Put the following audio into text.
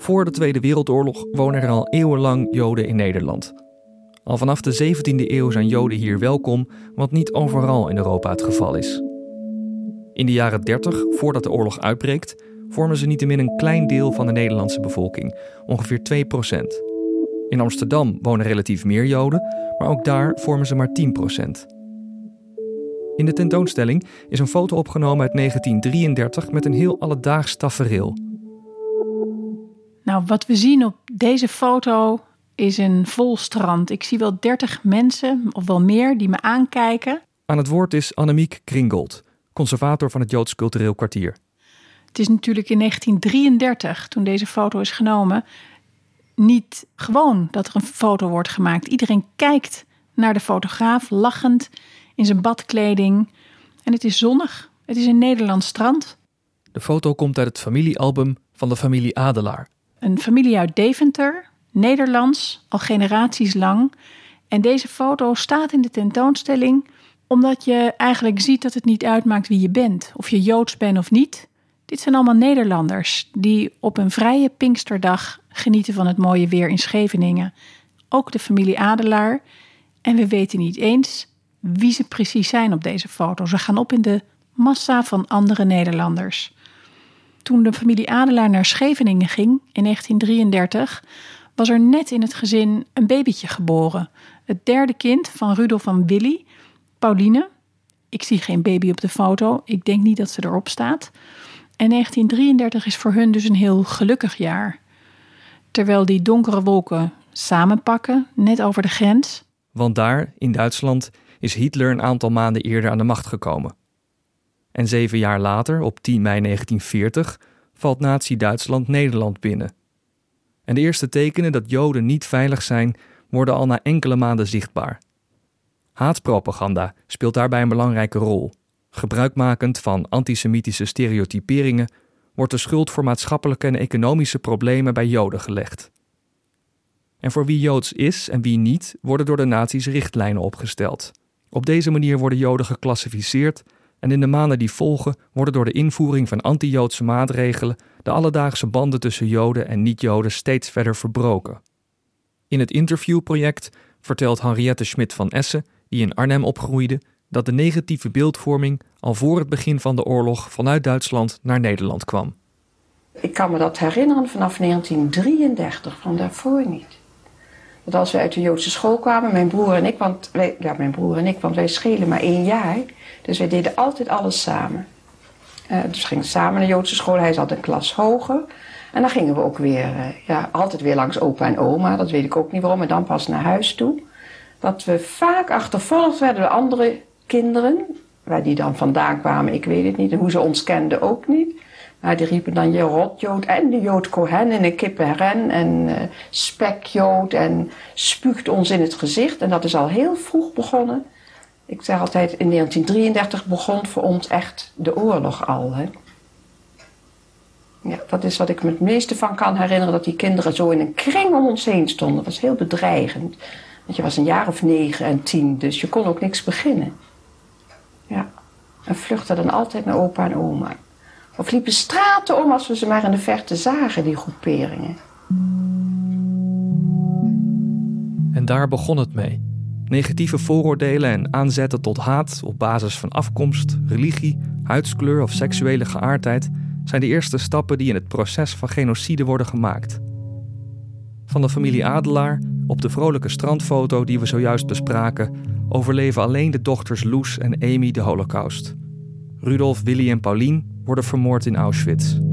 Voor de Tweede Wereldoorlog wonen er al eeuwenlang Joden in Nederland. Al vanaf de 17e eeuw zijn Joden hier welkom, wat niet overal in Europa het geval is. In de jaren 30, voordat de oorlog uitbreekt, vormen ze niettemin een klein deel van de Nederlandse bevolking, ongeveer 2% In Amsterdam wonen relatief meer Joden, maar ook daar vormen ze maar 10% In de tentoonstelling is een foto opgenomen uit 1933 met een heel alledaags tafereel. Nou, wat we zien op deze foto is een vol strand. Ik zie wel 30 mensen, of wel meer, die me aankijken. Aan het woord is Annemiek Kringold, conservator van het Joods Cultureel Kwartier. Het is natuurlijk in 1933, toen deze foto is genomen, niet gewoon dat er een foto wordt gemaakt. Iedereen kijkt naar de fotograaf, lachend in zijn badkleding. En het is zonnig. Het is een Nederlands strand. De foto komt uit het familiealbum van de familie Adelaar. Een familie uit Deventer, Nederlands, al generaties lang. En deze foto staat in de tentoonstelling omdat je eigenlijk ziet dat het niet uitmaakt wie je bent, of je Joods bent of niet. Dit zijn allemaal Nederlanders die op een vrije Pinksterdag genieten van het mooie weer in Scheveningen. Ook de familie Adelaar. En we weten niet eens wie ze precies zijn op deze foto. Ze gaan op in de massa van andere Nederlanders. Toen de familie Adelaar naar Scheveningen ging in 1933, was er net in het gezin een babytje geboren. Het derde kind van Rudolf van Willy, Pauline. Ik zie geen baby op de foto. Ik denk niet dat ze erop staat. En 1933 is voor hun dus een heel gelukkig jaar. Terwijl die donkere wolken samenpakken, net over de grens. Want daar, in Duitsland, is Hitler een aantal maanden eerder aan de macht gekomen. En zeven jaar later, op 10 mei 1940, valt Nazi-Duitsland Nederland binnen. En de eerste tekenen dat Joden niet veilig zijn, worden al na enkele maanden zichtbaar. Haatpropaganda speelt daarbij een belangrijke rol. Gebruikmakend van antisemitische stereotyperingen wordt de schuld voor maatschappelijke en economische problemen bij Joden gelegd. En voor wie Joods is en wie niet, worden door de nazi's richtlijnen opgesteld. Op deze manier worden Joden geclassificeerd en in de maanden die volgen worden door de invoering van anti-Joodse maatregelen de alledaagse banden tussen Joden en niet-Joden steeds verder verbroken. In het interviewproject vertelt Henriette Schmidt van Essen, die in Arnhem opgroeide, dat de negatieve beeldvorming al voor het begin van de oorlog vanuit Duitsland naar Nederland kwam. Ik kan me dat herinneren vanaf 1933, van daarvoor niet. Dat als we uit de Joodse school kwamen, mijn broer en ik, want wij, ja, mijn broer en ik, want wij schelen maar één jaar. Dus wij deden altijd alles samen. Uh, dus gingen samen naar de Joodse school. Hij zat een klas hoger. En dan gingen we ook weer, uh, ja, altijd weer langs opa en oma. Dat weet ik ook niet waarom. En dan pas naar huis toe. Dat we vaak achtervolgd werden door andere kinderen. Waar die dan vandaan kwamen, ik weet het niet. En hoe ze ons kenden ook niet. Die riepen dan je rotjood en de jood Cohen en een kippenren en uh, spekjood en spuugt ons in het gezicht. En dat is al heel vroeg begonnen. Ik zeg altijd, in 1933 begon voor ons echt de oorlog al. Hè? Ja, dat is wat ik me het meeste van kan herinneren, dat die kinderen zo in een kring om ons heen stonden. Dat was heel bedreigend. Want je was een jaar of negen en tien, dus je kon ook niks beginnen. Ja, en vluchtte dan altijd naar opa en oma. Of liepen straten om als we ze maar in de verte zagen, die groeperingen. En daar begon het mee. Negatieve vooroordelen en aanzetten tot haat op basis van afkomst, religie, huidskleur of seksuele geaardheid zijn de eerste stappen die in het proces van genocide worden gemaakt. Van de familie Adelaar, op de vrolijke strandfoto die we zojuist bespraken, overleven alleen de dochters Loes en Amy de Holocaust. Rudolf, Willy en Paulien worden vermoord in Auschwitz.